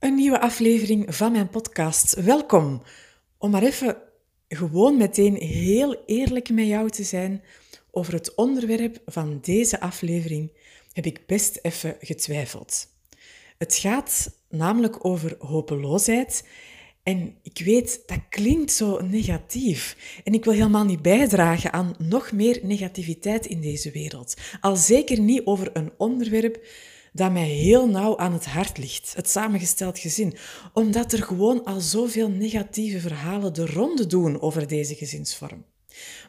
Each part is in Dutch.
Een nieuwe aflevering van mijn podcast. Welkom. Om maar even gewoon meteen heel eerlijk met jou te zijn over het onderwerp van deze aflevering, heb ik best even getwijfeld. Het gaat namelijk over hopeloosheid. En ik weet, dat klinkt zo negatief. En ik wil helemaal niet bijdragen aan nog meer negativiteit in deze wereld. Al zeker niet over een onderwerp dat mij heel nauw aan het hart ligt, het samengesteld gezin, omdat er gewoon al zoveel negatieve verhalen de ronde doen over deze gezinsvorm.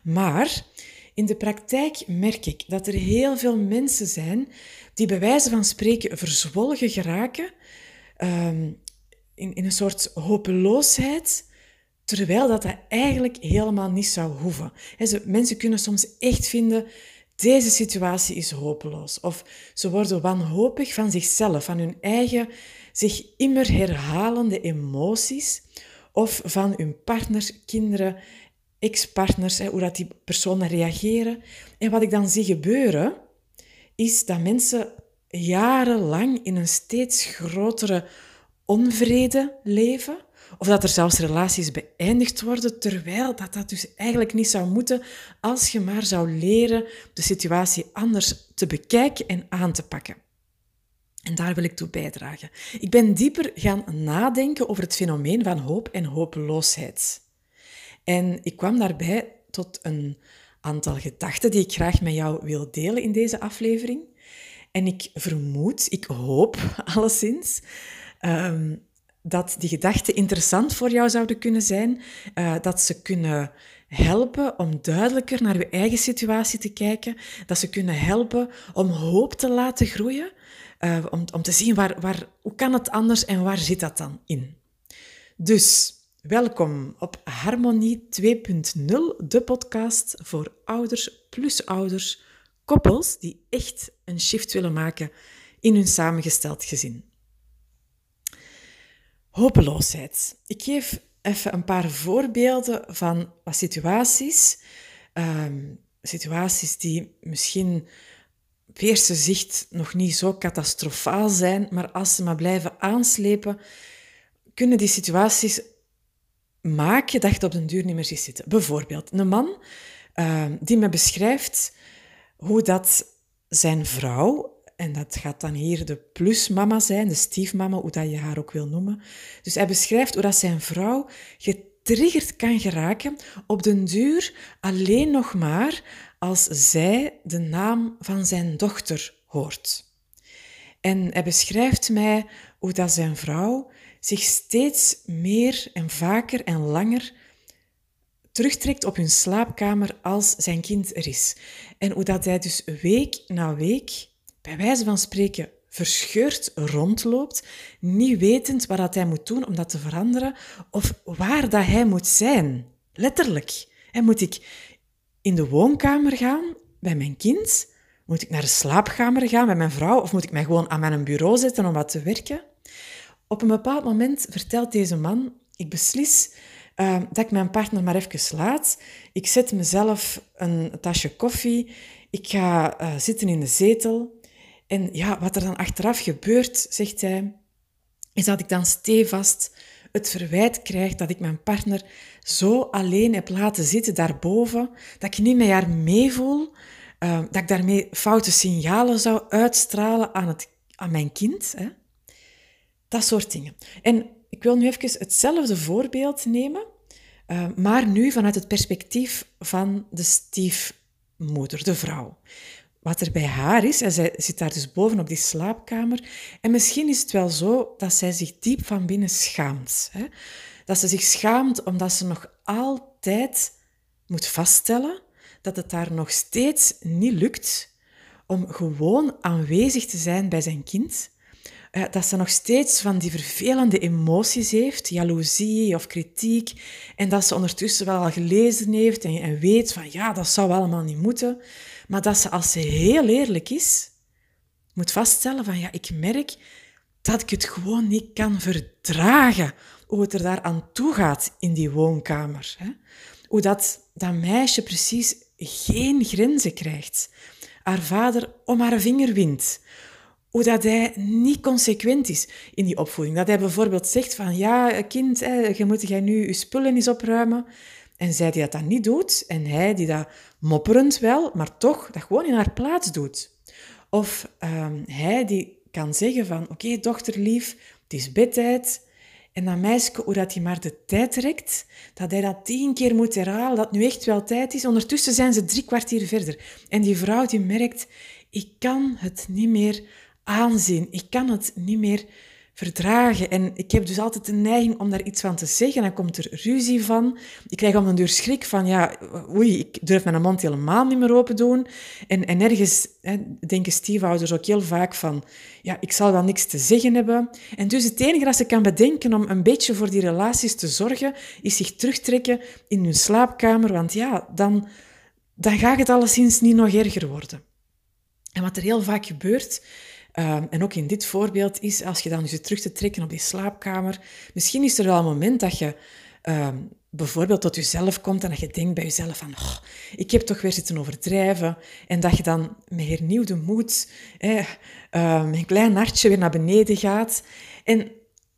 Maar in de praktijk merk ik dat er heel veel mensen zijn die bij wijze van spreken verzwolgen geraken um, in, in een soort hopeloosheid, terwijl dat, eigenlijk helemaal niet zou hoeven. Mensen kunnen soms echt vinden deze situatie is hopeloos. Of ze worden wanhopig van zichzelf, van hun eigen zich immer herhalende emoties. Of van hun partners, kinderen, ex-partners, hoe dat die personen reageren. En wat ik dan zie gebeuren, is dat mensen jarenlang in een steeds grotere onvrede leven of dat er zelfs relaties beëindigd worden, terwijl dat, dat dus eigenlijk niet zou moeten als je maar zou leren de situatie anders te bekijken en aan te pakken. En daar wil ik toe bijdragen. Ik ben dieper gaan nadenken over het fenomeen van hoop en hopeloosheid. En ik kwam daarbij tot een aantal gedachten die ik graag met jou wil delen in deze aflevering. En ik vermoed, ik hoop alleszins, um, dat die gedachten interessant voor jou zouden kunnen zijn, uh, dat ze kunnen helpen om duidelijker naar je eigen situatie te kijken, dat ze kunnen helpen om hoop te laten groeien, uh, om, om te zien waar, waar, hoe kan het anders en waar zit dat dan in. Dus welkom op Harmonie 2.0, de podcast voor ouders plus ouders, koppels die echt een shift willen maken in hun samengesteld gezin. Hopeloosheid. Ik geef even een paar voorbeelden van wat situaties. Um, situaties die misschien op eerste zicht nog niet zo catastrofaal zijn, maar als ze maar blijven aanslepen, kunnen die situaties maken dat je op den duur niet meer zitten. Bijvoorbeeld een man uh, die me beschrijft hoe dat zijn vrouw en dat gaat dan hier de plusmama zijn, de stiefmama, hoe dat je haar ook wil noemen. Dus hij beschrijft hoe dat zijn vrouw getriggerd kan geraken op den duur alleen nog maar als zij de naam van zijn dochter hoort. En hij beschrijft mij hoe dat zijn vrouw zich steeds meer en vaker en langer terugtrekt op hun slaapkamer als zijn kind er is. En hoe dat hij dus week na week bij wijze van spreken verscheurd rondloopt, niet wetend wat hij moet doen om dat te veranderen of waar dat hij moet zijn. Letterlijk. En moet ik in de woonkamer gaan bij mijn kind? Moet ik naar de slaapkamer gaan bij mijn vrouw? Of moet ik mij gewoon aan mijn bureau zetten om wat te werken? Op een bepaald moment vertelt deze man, ik beslis uh, dat ik mijn partner maar even laat. Ik zet mezelf een tasje koffie. Ik ga uh, zitten in de zetel. En ja, wat er dan achteraf gebeurt, zegt hij, is dat ik dan stevast het verwijt krijg dat ik mijn partner zo alleen heb laten zitten daarboven, dat ik niet met haar meevoel, uh, dat ik daarmee foute signalen zou uitstralen aan, het, aan mijn kind. Hè? Dat soort dingen. En ik wil nu even hetzelfde voorbeeld nemen, uh, maar nu vanuit het perspectief van de stiefmoeder, de vrouw wat er bij haar is. En zij zit daar dus boven op die slaapkamer. En misschien is het wel zo dat zij zich diep van binnen schaamt. Hè? Dat ze zich schaamt omdat ze nog altijd moet vaststellen dat het haar nog steeds niet lukt om gewoon aanwezig te zijn bij zijn kind. Eh, dat ze nog steeds van die vervelende emoties heeft, jaloezie of kritiek, en dat ze ondertussen wel al gelezen heeft en, weet van ja, dat zou allemaal niet moeten. Maar dat ze, als ze heel eerlijk is, moet vaststellen van ja, ik merk dat ik het gewoon niet kan verdragen hoe het er daar aan toe gaat in die woonkamer. Hè? Hoe dat, dat meisje precies geen grenzen krijgt. Haar vader om haar vinger wint. Hoe dat hij niet consequent is in die opvoeding. Dat hij bijvoorbeeld zegt van, ja, kind, je moet jij nu je spullen eens opruimen. En zij die dat dan niet doet, en hij die dat mopperend wel, maar toch dat gewoon in haar plaats doet. Of um, hij die kan zeggen van, oké, okay, dochterlief, het is bedtijd. En dat meisje, hoe dat hij maar de tijd trekt, dat hij dat tien keer moet herhalen, dat nu echt wel tijd is. Ondertussen zijn ze drie kwartier verder. En die vrouw die merkt, ik kan het niet meer aanzien. Ik kan het niet meer verdragen. En ik heb dus altijd de neiging om daar iets van te zeggen. Dan komt er ruzie van. Ik krijg om een deur schrik van, ja, oei, ik durf mijn mond helemaal niet meer open doen. En, en ergens hè, denken stiefouders ook heel vaak van, ja, ik zal wel niks te zeggen hebben. En dus het enige dat ze kan bedenken om een beetje voor die relaties te zorgen, is zich terugtrekken in hun slaapkamer. Want ja, dan, dan gaat het alleszins niet nog erger worden. En wat er heel vaak gebeurt, Um, en ook in dit voorbeeld is, als je dan je terug te trekken op die slaapkamer, misschien is er wel een moment dat je um, bijvoorbeeld tot jezelf komt en dat je denkt bij jezelf van, oh, ik heb toch weer zitten overdrijven. En dat je dan met hernieuwde moed, eh, een klein hartje weer naar beneden gaat. En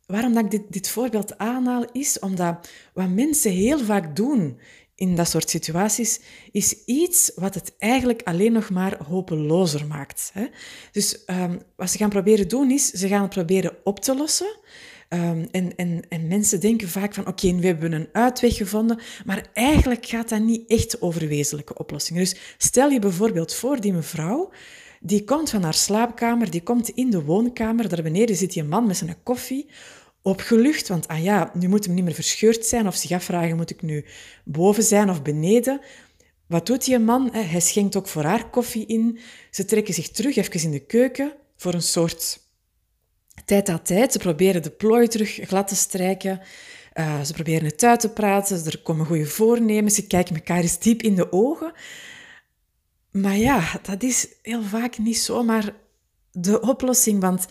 waarom dat ik dit, dit voorbeeld aanhaal, is omdat wat mensen heel vaak doen in dat soort situaties, is iets wat het eigenlijk alleen nog maar hopelozer maakt. Hè? Dus um, wat ze gaan proberen doen is, ze gaan het proberen op te lossen. Um, en, en, en mensen denken vaak van, oké, we hebben een uitweg gevonden, maar eigenlijk gaat dat niet echt over wezenlijke oplossingen. Dus stel je bijvoorbeeld voor, die mevrouw, die komt van haar slaapkamer, die komt in de woonkamer, daar beneden zit die man met zijn koffie, opgelucht, want ah ja, nu moet hem niet meer verscheurd zijn of zich afvragen, moet ik nu boven zijn of beneden? Wat doet die man? Hij schenkt ook voor haar koffie in. Ze trekken zich terug even in de keuken voor een soort tijd aan tijd. Ze proberen de plooi terug glad te strijken. Uh, ze proberen het uit te praten. Er komen goede voornemens. Ze kijken elkaar eens diep in de ogen. Maar ja, dat is heel vaak niet zomaar de oplossing, want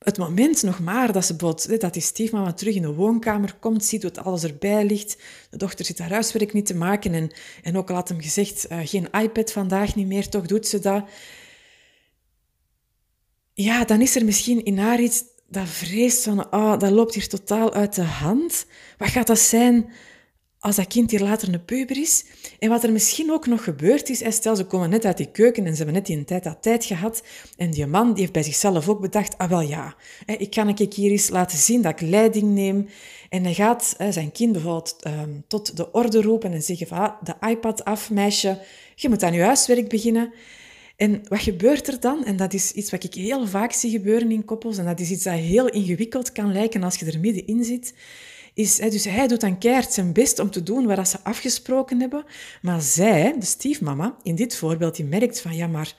het moment nog maar dat, ze bot, dat die stiefmama terug in de woonkamer komt, ziet dat alles erbij ligt. De dochter zit haar huiswerk niet te maken en, en ook al had hem gezegd, uh, geen iPad vandaag niet meer, toch doet ze dat. Ja, dan is er misschien in haar iets dat vreest van, oh, dat loopt hier totaal uit de hand. Wat gaat dat zijn als dat kind hier later een puber is. En wat er misschien ook nog gebeurd is, stel ze komen net uit die keuken en ze hebben net die tijd dat tijd gehad en die man die heeft bij zichzelf ook bedacht, ah wel ja, ik kan ik hier eens laten zien dat ik leiding neem. En hij gaat zijn kind bijvoorbeeld ehm, tot de orde roepen en zeggen van, ah, de iPad af, meisje, je moet aan je huiswerk beginnen. En wat gebeurt er dan? En dat is iets wat ik heel vaak zie gebeuren in koppels en dat is iets dat heel ingewikkeld kan lijken als je er middenin zit is, dus hij doet dan keihard zijn best om te doen wat ze afgesproken hebben. Maar zij, de stiefmama, in dit voorbeeld, die merkt van, ja, maar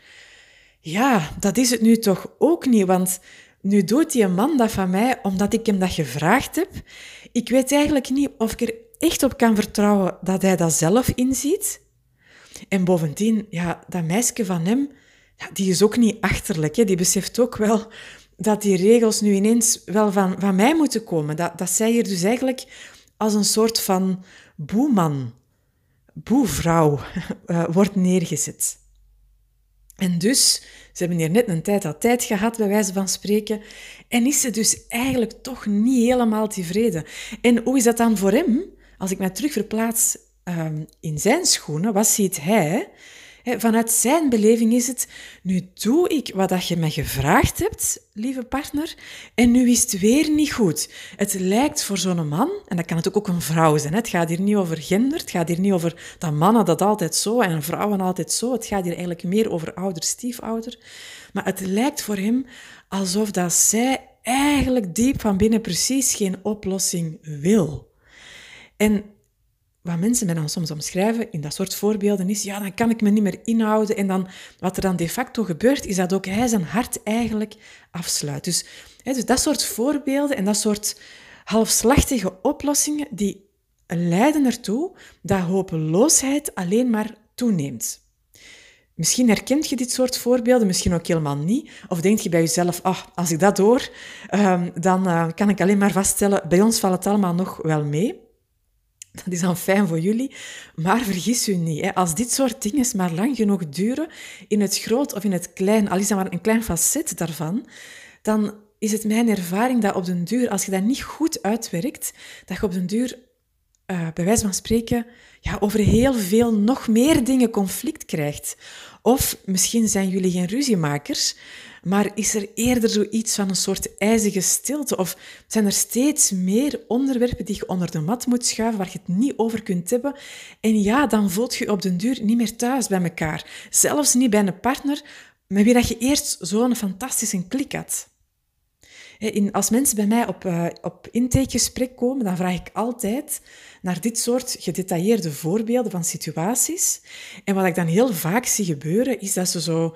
ja, dat is het nu toch ook niet, want nu doet die man dat van mij omdat ik hem dat gevraagd heb. Ik weet eigenlijk niet of ik er echt op kan vertrouwen dat hij dat zelf inziet. En bovendien, ja, dat meisje van hem, ja, die is ook niet achterlijk. Hè. Die beseft ook wel dat die regels nu ineens wel van, van mij moeten komen. Dat, dat zij hier dus eigenlijk als een soort van boeman, boevrouw uh, wordt neergezet. En dus, ze hebben hier net een tijd al tijd gehad, bij wijze van spreken, en is ze dus eigenlijk toch niet helemaal tevreden. En hoe is dat dan voor hem? Als ik mij terug verplaats um, in zijn schoenen, wat ziet hij? Vanuit zijn beleving is het, nu doe ik wat dat je me gevraagd hebt, lieve partner, en nu is het weer niet goed. Het lijkt voor zo'n man, en dat kan het ook een vrouw zijn, het gaat hier niet over gender, het gaat hier niet over dat mannen dat altijd zo en vrouwen altijd zo, het gaat hier eigenlijk meer over ouder, stiefouder. Maar het lijkt voor hem alsof dat zij eigenlijk diep van binnen precies geen oplossing wil. En wat mensen mij dan soms omschrijven in dat soort voorbeelden is, ja, dan kan ik me niet meer inhouden. En dan, wat er dan de facto gebeurt, is dat ook hij zijn hart eigenlijk afsluit. Dus, hè, dus dat soort voorbeelden en dat soort halfslachtige oplossingen, die leiden ertoe dat hopeloosheid alleen maar toeneemt. Misschien herkent je dit soort voorbeelden, misschien ook helemaal niet. Of denk je bij jezelf, ah, als ik dat hoor, um, dan uh, kan ik alleen maar vaststellen, bij ons valt het allemaal nog wel mee. Dat is dan fijn voor jullie, maar vergis u niet. Hè. Als dit soort dingen maar lang genoeg duren, in het groot of in het klein, al is dat maar een klein facet daarvan, dan is het mijn ervaring dat op den duur, als je dat niet goed uitwerkt, dat je op den duur, uh, bij wijze van spreken, ja, over heel veel nog meer dingen conflict krijgt. Of misschien zijn jullie geen ruziemakers, maar is er eerder zoiets van een soort ijzige stilte? Of zijn er steeds meer onderwerpen die je onder de mat moet schuiven, waar je het niet over kunt hebben? En ja, dan voelt je op den duur niet meer thuis bij elkaar. Zelfs niet bij een partner met wie dat je eerst zo'n fantastische klik had. Als mensen bij mij op, uh, op intakegesprek komen, dan vraag ik altijd naar dit soort gedetailleerde voorbeelden van situaties. En wat ik dan heel vaak zie gebeuren, is dat ze zo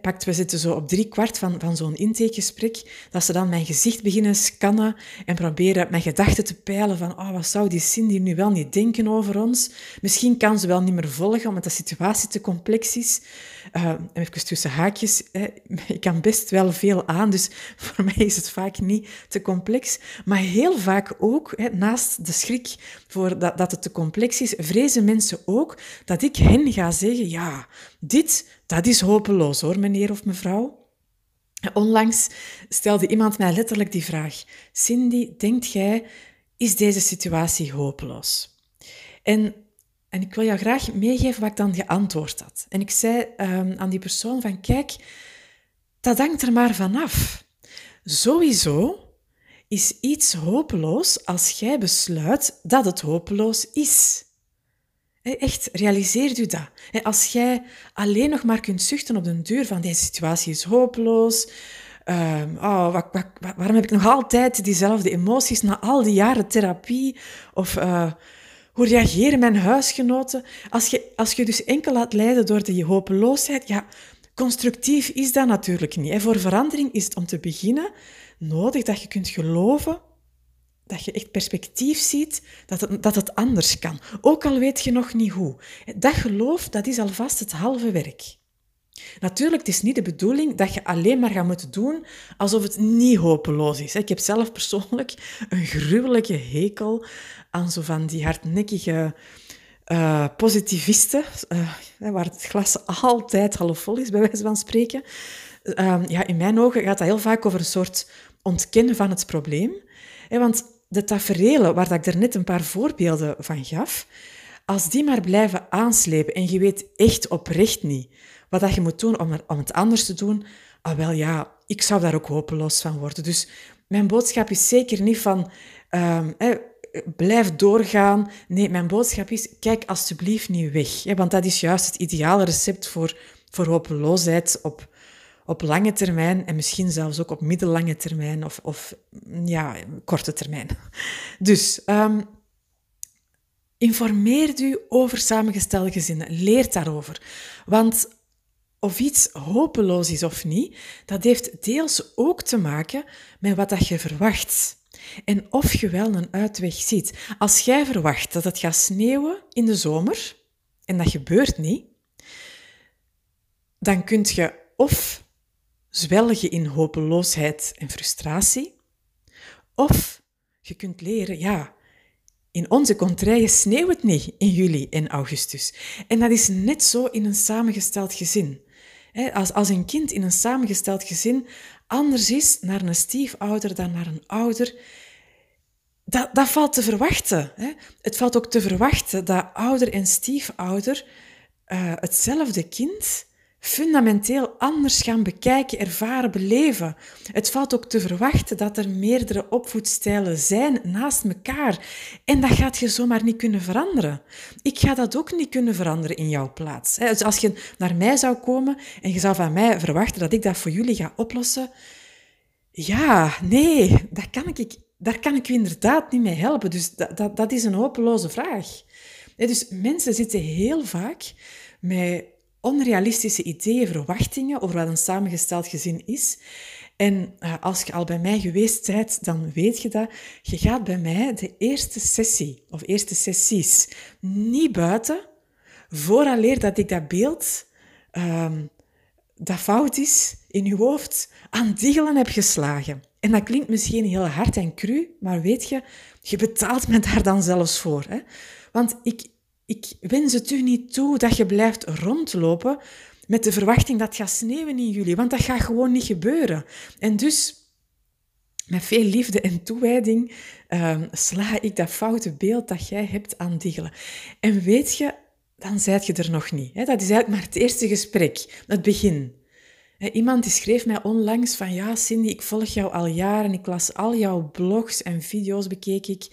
pakt, we zitten zo op drie kwart van, van zo'n intakegesprek, dat ze dan mijn gezicht beginnen scannen en proberen mijn gedachten te peilen van oh, wat zou die Cindy nu wel niet denken over ons? Misschien kan ze wel niet meer volgen, omdat de situatie te complex is. Uh, even tussen haakjes, ik kan best wel veel aan, dus voor mij is het vaak niet te complex. Maar heel vaak ook, naast de schrik voor dat, dat het te complex is, vrezen mensen ook dat ik hen ga zeggen, ja, dit, dat is hopeloos hoor, meneer of mevrouw. Onlangs stelde iemand mij letterlijk die vraag: Cindy, denkt jij, is deze situatie hopeloos? En, en ik wil jou graag meegeven wat ik dan geantwoord had. En ik zei um, aan die persoon van, kijk, dat hangt er maar vanaf. Sowieso is iets hopeloos als jij besluit dat het hopeloos is. Echt, realiseer u dat. Als jij alleen nog maar kunt zuchten op de deur van deze situatie is hopeloos, um, oh, waarom heb ik nog altijd diezelfde emoties na al die jaren therapie? Of uh, hoe reageren mijn huisgenoten? Als je, als je dus enkel laat leiden door die hopeloosheid, ja, constructief is dat natuurlijk niet. Voor verandering is het om te beginnen nodig dat je kunt geloven dat je echt perspectief ziet dat het, dat het anders kan. Ook al weet je nog niet hoe. Dat geloof, dat is alvast het halve werk. Natuurlijk, het is niet de bedoeling dat je alleen maar gaat moeten doen alsof het niet hopeloos is. Ik heb zelf persoonlijk een gruwelijke hekel aan zo van die hardnekkige uh, positivisten, uh, waar het glas altijd half vol is, bij wijze van spreken. Uh, ja, in mijn ogen gaat dat heel vaak over een soort ontkennen van het probleem. Want de taferelen, waar ik er net een paar voorbeelden van gaf, als die maar blijven aanslepen en je weet echt oprecht niet wat dat je moet doen om, om het anders te doen, ah wel ja, ik zou daar ook hopeloos van worden. Dus mijn boodschap is zeker niet van um, blijf doorgaan. Nee, mijn boodschap is kijk alsjeblieft niet weg. Want dat is juist het ideale recept voor, voor hopeloosheid op, op lange termijn en misschien zelfs ook op middellange termijn of, of ja, korte termijn. Dus um, informeer u over samengestelde gezinnen. Leer daarover. Want of iets hopeloos is of niet, dat heeft deels ook te maken met wat dat je verwacht. En of je wel een uitweg ziet. Als jij verwacht dat het gaat sneeuwen in de zomer, en dat gebeurt niet, dan kun je of zwelgen in hopeloosheid en frustratie. Of je kunt leren, ja, in onze contraille sneeuwt het niet in juli en augustus. En dat is net zo in een samengesteld gezin. Als, als een kind in een samengesteld gezin anders is naar een stiefouder dan naar een ouder, dat, dat valt te verwachten. Het valt ook te verwachten dat ouder en stiefouder uh, hetzelfde kind fundamenteel anders gaan bekijken, ervaren, beleven. Het valt ook te verwachten dat er meerdere opvoedstijlen zijn naast elkaar. En dat gaat je zomaar niet kunnen veranderen. Ik ga dat ook niet kunnen veranderen in jouw plaats. Dus als je naar mij zou komen en je zou van mij verwachten dat ik dat voor jullie ga oplossen, ja, nee, dat kan ik, daar kan ik u inderdaad niet mee helpen. Dus dat, dat, dat is een hopeloze vraag. Dus mensen zitten heel vaak met onrealistische ideeën, verwachtingen over wat een samengesteld gezin is. En uh, als je al bij mij geweest bent, dan weet je dat. Je gaat bij mij de eerste sessie, of eerste sessies, niet buiten, vooraleer dat ik dat beeld um, dat fout is in je hoofd aan diggelen heb geslagen. En dat klinkt misschien heel hard en cru, maar weet je, je betaalt me daar dan zelfs voor. Hè? Want ik, ik wens het u niet toe dat je blijft rondlopen met de verwachting dat gaat sneeuwen in juli, want dat gaat gewoon niet gebeuren. En dus, met veel liefde en toewijding, uh, sla ik dat foute beeld dat jij hebt aan diggelen. En weet je, dan zijt je er nog niet. Dat is eigenlijk maar het eerste gesprek, het begin. Iemand die schreef mij onlangs van ja, Cindy, ik volg jou al jaren, ik las al jouw blogs en video's, bekeek ik.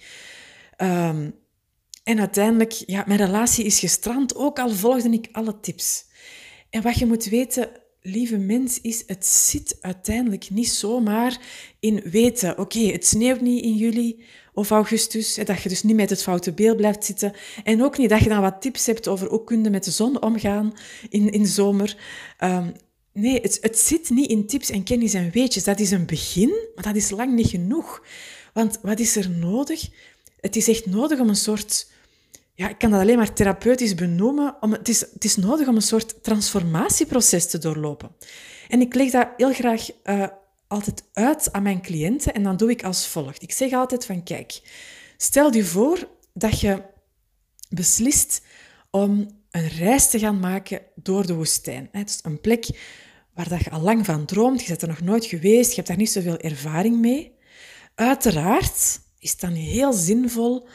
Um, en uiteindelijk, ja, mijn relatie is gestrand, ook al volgde ik alle tips. En wat je moet weten, lieve mens, is het zit uiteindelijk niet zomaar in weten, oké, het sneeuwt niet in juli of augustus, dat je dus niet met het foute beeld blijft zitten. En ook niet dat je dan wat tips hebt over hoe kun je met de zon omgaan in, in zomer. Um, nee, het, het zit niet in tips en kennis en weetjes. Dat is een begin, maar dat is lang niet genoeg. Want wat is er nodig? Het is echt nodig om een soort ja, ik kan dat alleen maar therapeutisch benoemen. Om, het, is, het is nodig om een soort transformatieproces te doorlopen. En ik leg dat heel graag uh, altijd uit aan mijn cliënten en dan doe ik als volgt. Ik zeg altijd van, kijk, stel je voor dat je beslist om een reis te gaan maken door de woestijn. Het is een plek waar dat je al lang van droomt, je bent er nog nooit geweest, je hebt daar niet zoveel ervaring mee. Uiteraard is het dan heel zinvol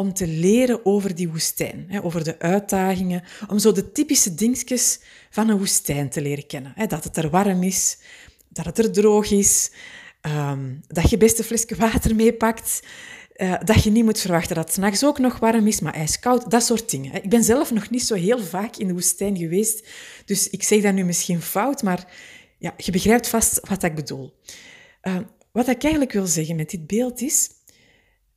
om te leren over die woestijn, over de uitdagingen, om zo de typische dingetjes van een woestijn te leren kennen. Dat het er warm is, dat het er droog is, ehm, dat je best een flesje water meepakt, uh, dat je niet moet verwachten dat het s'nachts ook nog warm is, maar ijskoud, dat soort dingen. Ik ben zelf nog niet zo heel vaak in de woestijn geweest, dus ik zeg dat nu misschien fout, maar ja, je begrijpt vast wat ik bedoel. Ehm, wat ik eigenlijk wil zeggen met dit beeld is,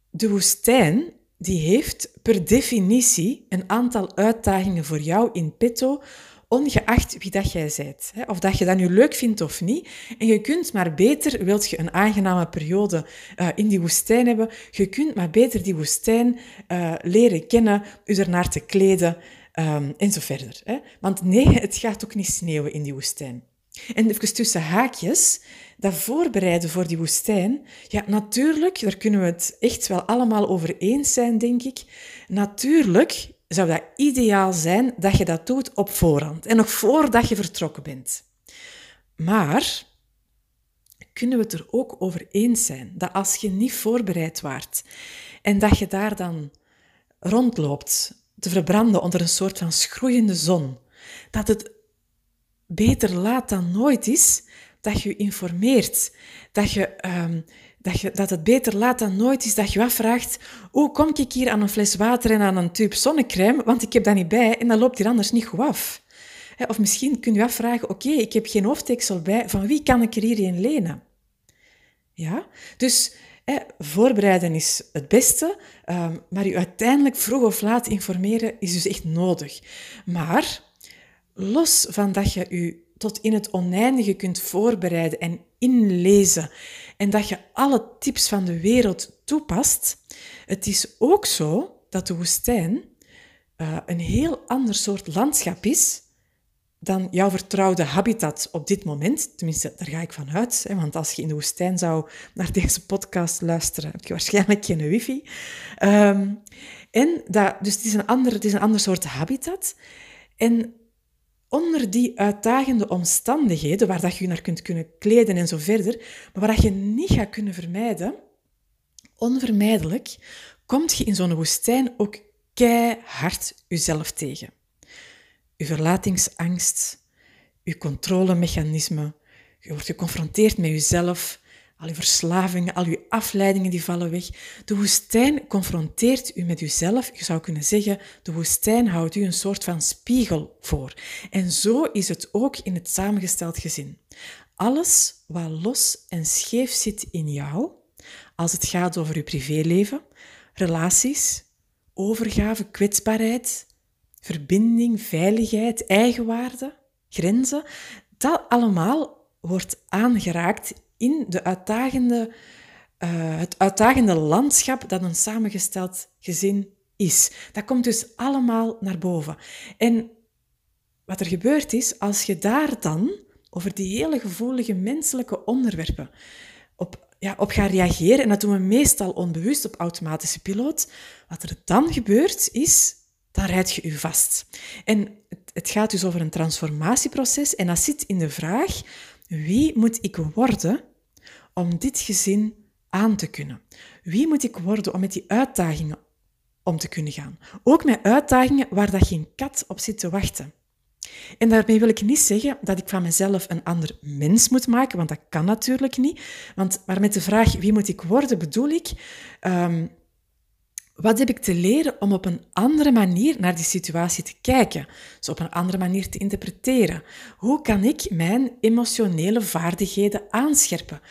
de woestijn die heeft per definitie een aantal uitdagingen voor jou in petto, ongeacht wie dat jij bent. Of dat je dat nu leuk vindt of niet. En je kunt maar beter, wilt je een aangename periode uh, in die woestijn hebben, je kunt maar beter die woestijn uh, leren kennen, je ernaar te kleden um, en zo verder. Want nee, het gaat ook niet sneeuwen in die woestijn. En even tussen haakjes, dat voorbereiden voor die woestijn, ja, natuurlijk, daar kunnen we het echt wel allemaal over eens zijn, denk ik. Natuurlijk zou dat ideaal zijn dat je dat doet op voorhand en nog voordat je vertrokken bent. Maar kunnen we het er ook over eens zijn dat als je niet voorbereid waart en dat je daar dan rondloopt te verbranden onder een soort van schroeiende zon, dat het beter laat dan nooit is dat je informeert. Dat, je, um, dat, je, dat het beter laat dan nooit is dat je afvraagt hoe kom ik hier aan een fles water en aan een tube zonnecrème, want ik heb dat niet bij en dat loopt hier anders niet goed af. Of misschien kun je afvragen, oké, ik heb geen hoofddeksel bij, van wie kan ik er hier een lenen? Ja, dus voorbereiden is het beste, um, maar je uiteindelijk vroeg of laat informeren is dus echt nodig. Maar los van dat je je tot in het oneindige kunt voorbereiden en inlezen en dat je alle tips van de wereld toepast, het is ook zo dat de woestijn uh, een heel ander soort landschap is dan jouw vertrouwde habitat op dit moment. Tenminste, daar ga ik van uit. Hè, want als je in de woestijn zou naar deze podcast luisteren, heb je waarschijnlijk geen wifi. Um, en dat, dus het is, een ander, het is een ander soort habitat. En onder die uitdagende omstandigheden, waar dat je je naar kunt kunnen kleden en zo verder, maar waar dat je niet gaat kunnen vermijden, onvermijdelijk, komt je in zo'n woestijn ook keihard jezelf tegen. Je verlatingsangst, je controlemechanisme, je wordt geconfronteerd met jezelf, al je verslavingen, al je afleidingen die vallen weg. De woestijn confronteert u met uzelf. Je zou kunnen zeggen, de woestijn houdt u een soort van spiegel voor. En zo is het ook in het samengesteld gezin. Alles wat los en scheef zit in jou, als het gaat over uw privéleven, relaties, overgave, kwetsbaarheid, verbinding, veiligheid, eigenwaarde, grenzen, dat allemaal wordt aangeraakt in de uitdagende, uh, het uitdagende landschap dat een samengesteld gezin is. Dat komt dus allemaal naar boven. En wat er gebeurt is, als je daar dan over die hele gevoelige menselijke onderwerpen op ja, op ga reageren. En dat doen we meestal onbewust op automatische piloot. Wat er dan gebeurt, is, dan rijd je je vast. En het, het gaat dus over een transformatieproces. En dat zit in de vraag, wie moet ik worden om dit gezin aan te kunnen? Wie moet ik worden om met die uitdagingen om te kunnen gaan? Ook met uitdagingen waar dat geen kat op zit te wachten. En daarmee wil ik niet zeggen dat ik van mezelf een ander mens moet maken, want dat kan natuurlijk niet. Want, maar met de vraag wie moet ik worden, bedoel ik, um, wat heb ik te leren om op een andere manier naar die situatie te kijken? Dus op een andere manier te interpreteren. Hoe kan ik mijn emotionele vaardigheden aanscherpen?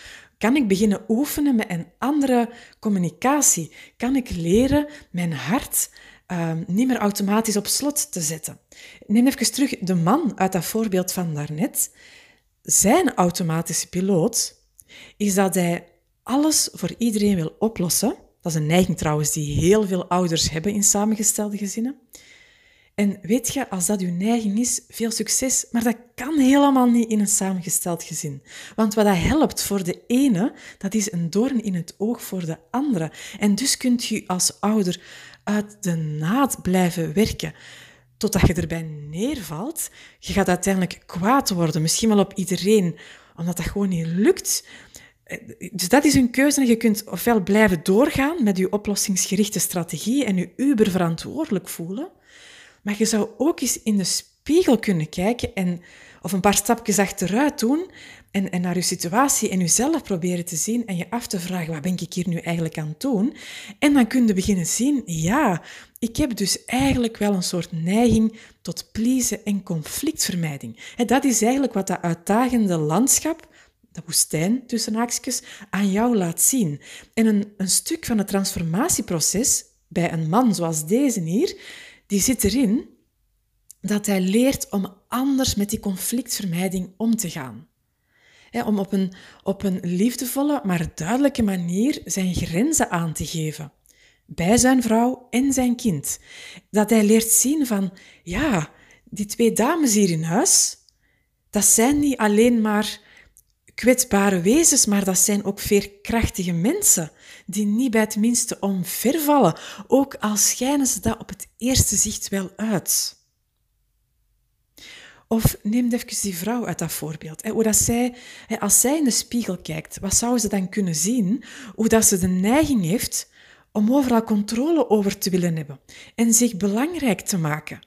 Kan ik beginnen oefenen met een andere communicatie? Kan ik leren mijn hart uh, niet meer automatisch op slot te zetten? Neem even terug de man uit dat voorbeeld van daarnet. Zijn automatische piloot is dat hij alles voor iedereen wil oplossen. Dat is een neiging trouwens die heel veel ouders hebben in samengestelde gezinnen. En weet je, als dat uw neiging is, veel succes, maar dat kan helemaal niet in een samengesteld gezin. Want wat dat helpt voor de ene, dat is een doorn in het oog voor de andere. En dus kunt je als ouder uit de naad blijven werken totdat je erbij neervalt. Je gaat uiteindelijk kwaad worden, misschien wel op iedereen, omdat dat gewoon niet lukt. Dus dat is een keuze. Je kunt ofwel blijven doorgaan met je oplossingsgerichte strategie en je uber verantwoordelijk voelen, maar je zou ook eens in de spiegel kunnen kijken en, of een paar stapjes achteruit doen en, en naar je situatie en jezelf proberen te zien en je af te vragen, wat ben ik hier nu eigenlijk aan het doen? En dan kun je beginnen zien, ja, ik heb dus eigenlijk wel een soort neiging tot pleasen en conflictvermijding. En dat is eigenlijk wat dat uitdagende landschap, de woestijn tussen haakjes, aan jou laat zien. En een, een stuk van het transformatieproces bij een man zoals deze hier, die zit erin dat hij leert om anders met die conflictvermijding om te gaan. om op een, op een liefdevolle, maar duidelijke manier zijn grenzen aan te geven. Bij zijn vrouw en zijn kind. Dat hij leert zien van, ja, die twee dames hier in huis, dat zijn niet alleen maar kwetsbare wezens, maar dat zijn ook veerkrachtige mensen die niet bij het minste omvervallen, ook al schijnen ze dat op het eerste zicht wel uit. Of neem even die vrouw uit dat voorbeeld. Hoe dat zij, als zij in de spiegel kijkt, wat zou ze dan kunnen zien? Hoe dat ze de neiging heeft om overal controle over te willen hebben en zich belangrijk te maken.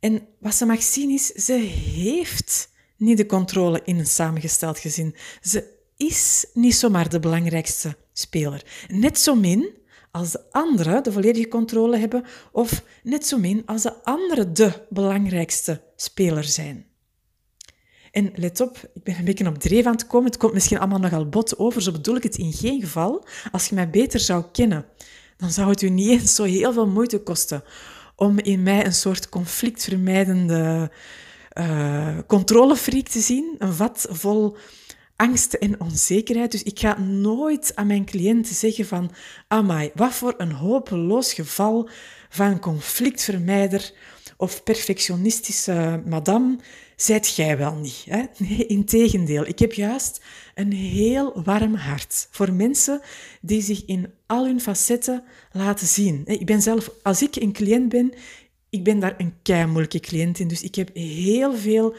En wat ze mag zien is, ze heeft niet de controle in een samengesteld gezin. Ze is niet zomaar de belangrijkste speler. Net zo min als de anderen de volledige controle hebben, of net zo min als de anderen de belangrijkste speler zijn. En let op, ik ben een beetje op dreef aan het komen. Het komt misschien allemaal nogal bot over, zo bedoel ik het in geen geval. Als je mij beter zou kennen, dan zou het u niet eens zo heel veel moeite kosten om in mij een soort conflictvermijdende uh, controlefreak te zien. Een vat vol angst en onzekerheid. Dus ik ga nooit aan mijn cliënten zeggen van, amai, wat voor een hopeloos geval van conflictvermijder of perfectionistische madame zijt jij wel niet. Hè? Nee, integendeel. Ik heb juist een heel warm hart voor mensen die zich in al hun facetten laten zien. Ik ben zelf, als ik een cliënt ben, ik ben daar een keimoeilijke cliënt in. Dus ik heb heel veel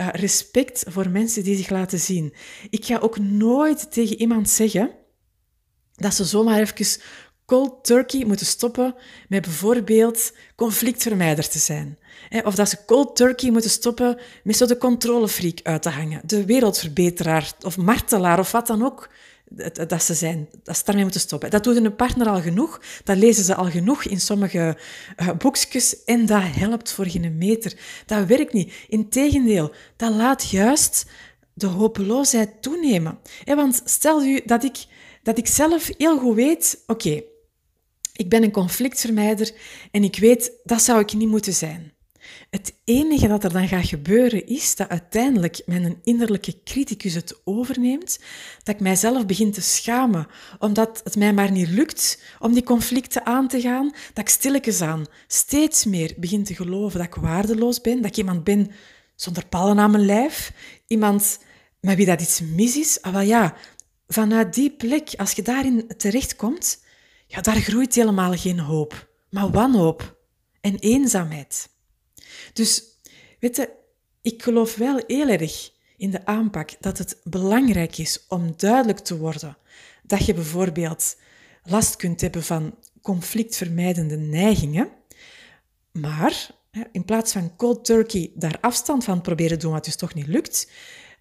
uh, respect voor mensen die zich laten zien. Ik ga ook nooit tegen iemand zeggen dat ze zomaar even cold turkey moeten stoppen met bijvoorbeeld conflictvermijder te zijn. Of dat ze cold turkey moeten stoppen met zo de controlefreak uit te hangen. De wereldverbeteraar of martelaar of wat dan ook dat ze zijn. Dat ze daarmee moeten stoppen. Dat doet een partner al genoeg. Dat lezen ze al genoeg in sommige uh, boekjes. En dat helpt voor geen meter. Dat werkt niet. Integendeel, dat laat juist de hopeloosheid toenemen. want stel u dat ik, dat ik zelf heel goed weet... Oké, ik ben een conflictvermijder en ik weet, dat zou ik niet moeten zijn. Het enige dat er dan gaat gebeuren is dat uiteindelijk mijn innerlijke criticus het overneemt, dat ik mijzelf begin te schamen, omdat het mij maar niet lukt om die conflicten aan te gaan, dat ik stilletjes aan steeds meer begin te geloven dat ik waardeloos ben, dat ik iemand ben zonder pallen aan mijn lijf, iemand met wie dat iets mis is. Ah, wel ja, vanuit die plek, als je daarin terechtkomt, ja, daar groeit helemaal geen hoop, maar wanhoop en eenzaamheid. Dus, weet je, ik geloof wel heel erg in de aanpak dat het belangrijk is om duidelijk te worden dat je bijvoorbeeld last kunt hebben van conflictvermijdende neigingen, maar in plaats van cold turkey daar afstand van proberen doen wat dus toch niet lukt,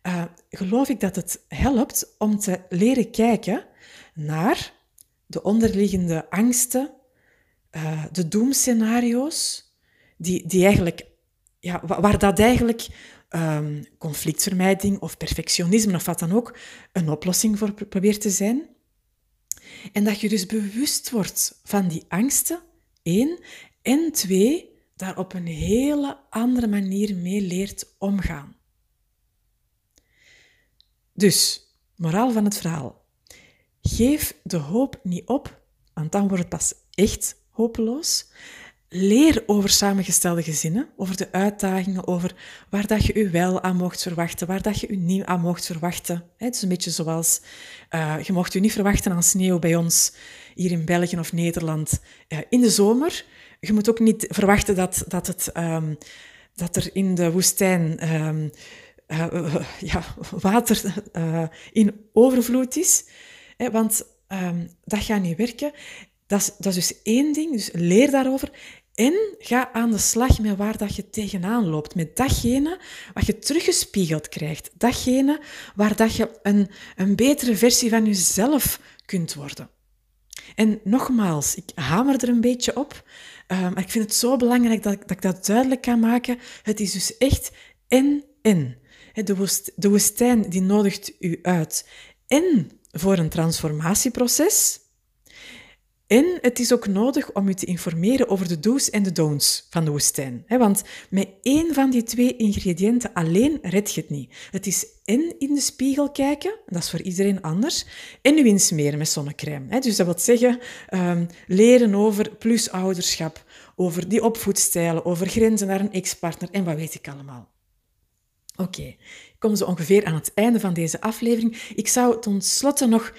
uh, geloof ik dat het helpt om te leren kijken naar de onderliggende angsten, uh, de doemscenario's, die, die eigenlijk, ja, waar dat eigenlijk um, conflictvermijding of perfectionisme of wat dan ook een oplossing voor probeert te zijn. En dat je dus bewust wordt van die angsten, één, en twee, daar op een hele andere manier mee leert omgaan. Dus, moraal van het verhaal. Geef de hoop niet op, want dan wordt het pas echt hopeloos. Leer over samengestelde gezinnen, over de uitdagingen, over waar dat je u wel aan mocht verwachten, waar dat je u niet aan mocht verwachten. Het is een beetje zoals, uh, je mocht u niet verwachten aan sneeuw bij ons hier in België of Nederland uh, in de zomer. Je moet ook niet verwachten dat, dat, het, um, dat er in de woestijn um, uh, ja, water in overvloed is. Hè, want um, dat gaat niet werken. Dat is, dat is dus één ding, dus leer daarover. En ga aan de slag met waar dat je tegenaan loopt. Met datgene wat je teruggespiegeld krijgt. Datgene waar dat je een, een betere versie van jezelf kunt worden. En nogmaals, ik hamer er een beetje op. Uh, maar ik vind het zo belangrijk dat, dat ik dat duidelijk kan maken. Het is dus echt en-en. De woestijn die nodigt u uit. En voor een transformatieproces. En het is ook nodig om u te informeren over de do's en de don'ts van de woestijn. Want met één van die twee ingrediënten alleen red je het niet. Het is en in de spiegel kijken, dat is voor iedereen anders, en u insmeren met zonnecrème. Dus dat wil zeggen, um, leren over plusouderschap, over die opvoedstijlen, over grenzen naar een ex-partner en wat weet ik allemaal. Oké, okay. ik kom zo ongeveer aan het einde van deze aflevering. Ik zou ten slotte nog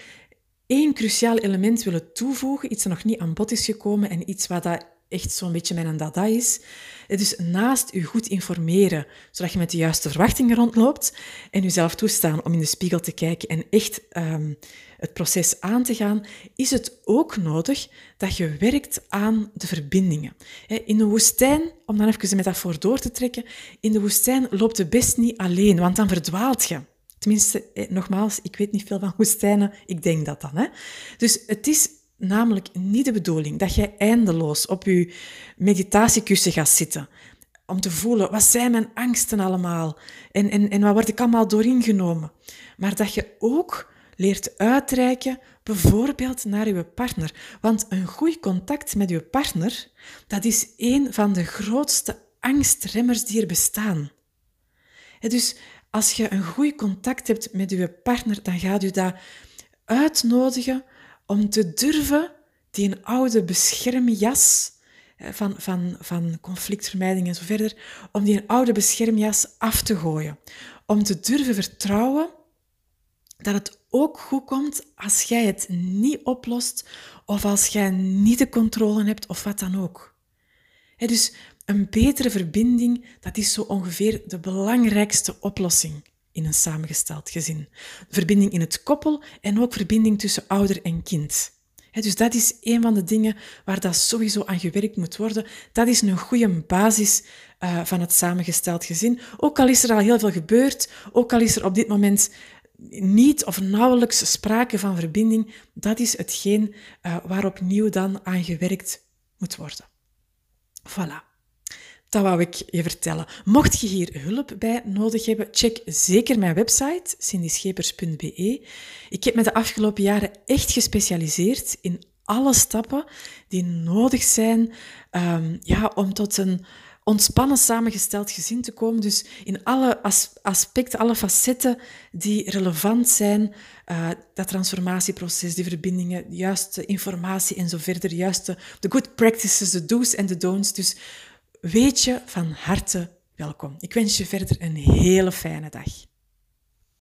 één cruciaal element willen toevoegen, iets dat nog niet aan bod is gekomen en iets wat dat echt zo'n beetje mijn dada is. Dus naast u goed informeren, zodat je met de juiste verwachtingen rondloopt, en jezelf toestaan om in de spiegel te kijken en echt um, het proces aan te gaan, is het ook nodig dat je werkt aan de verbindingen. In de woestijn, om dan even de metafoor door te trekken, in de woestijn loopt de best niet alleen, want dan verdwaalt je. Tenminste, eh, nogmaals, ik weet niet veel van woestijnen, ik denk dat dan. Hè? Dus het is namelijk niet de bedoeling dat jij eindeloos op je meditatiekussen gaat zitten. Om te voelen, wat zijn mijn angsten allemaal? En, en, en wat word ik allemaal doorin genomen? Maar dat je ook leert uitreiken, bijvoorbeeld naar je partner. Want een goed contact met je partner, dat is een van de grootste angstremmers die er bestaan. Dus als je een goed contact hebt met je partner, dan gaat u dat uitnodigen om te durven die een oude beschermjas van, van, van conflictvermijding en zo verder, om die een oude beschermjas af te gooien. Om te durven vertrouwen dat het ook goed komt als jij het niet oplost of als jij niet de controle hebt of wat dan ook. dus een betere verbinding, dat is zo ongeveer de belangrijkste oplossing in een samengesteld gezin. Verbinding in het koppel en ook verbinding tussen ouder en kind. dus dat is een van de dingen waar dat sowieso aan gewerkt moet worden. Dat is een goede basis uh, van het samengesteld gezin. Ook al is er al heel veel gebeurd, ook al is er op dit moment niet of nauwelijks sprake van verbinding, dat is hetgeen uh, waar opnieuw dan aan gewerkt moet worden. Voilà. Dat wou ik je vertellen. Mocht je hier hulp bij nodig hebben, check zeker mijn website, cindyschepers.be. Ik heb me de afgelopen jaren echt gespecialiseerd in alle stappen die nodig zijn um, ja, om tot een ontspannen samengesteld gezin te komen. Dus in alle aspecten, alle facetten die relevant zijn, uh, dat transformatieproces, die verbindingen, de juiste informatie en zo verder, de juiste, de good practices, de do's en de don'ts. Dus weet je van harte welkom. Ik wens je verder een hele fijne dag.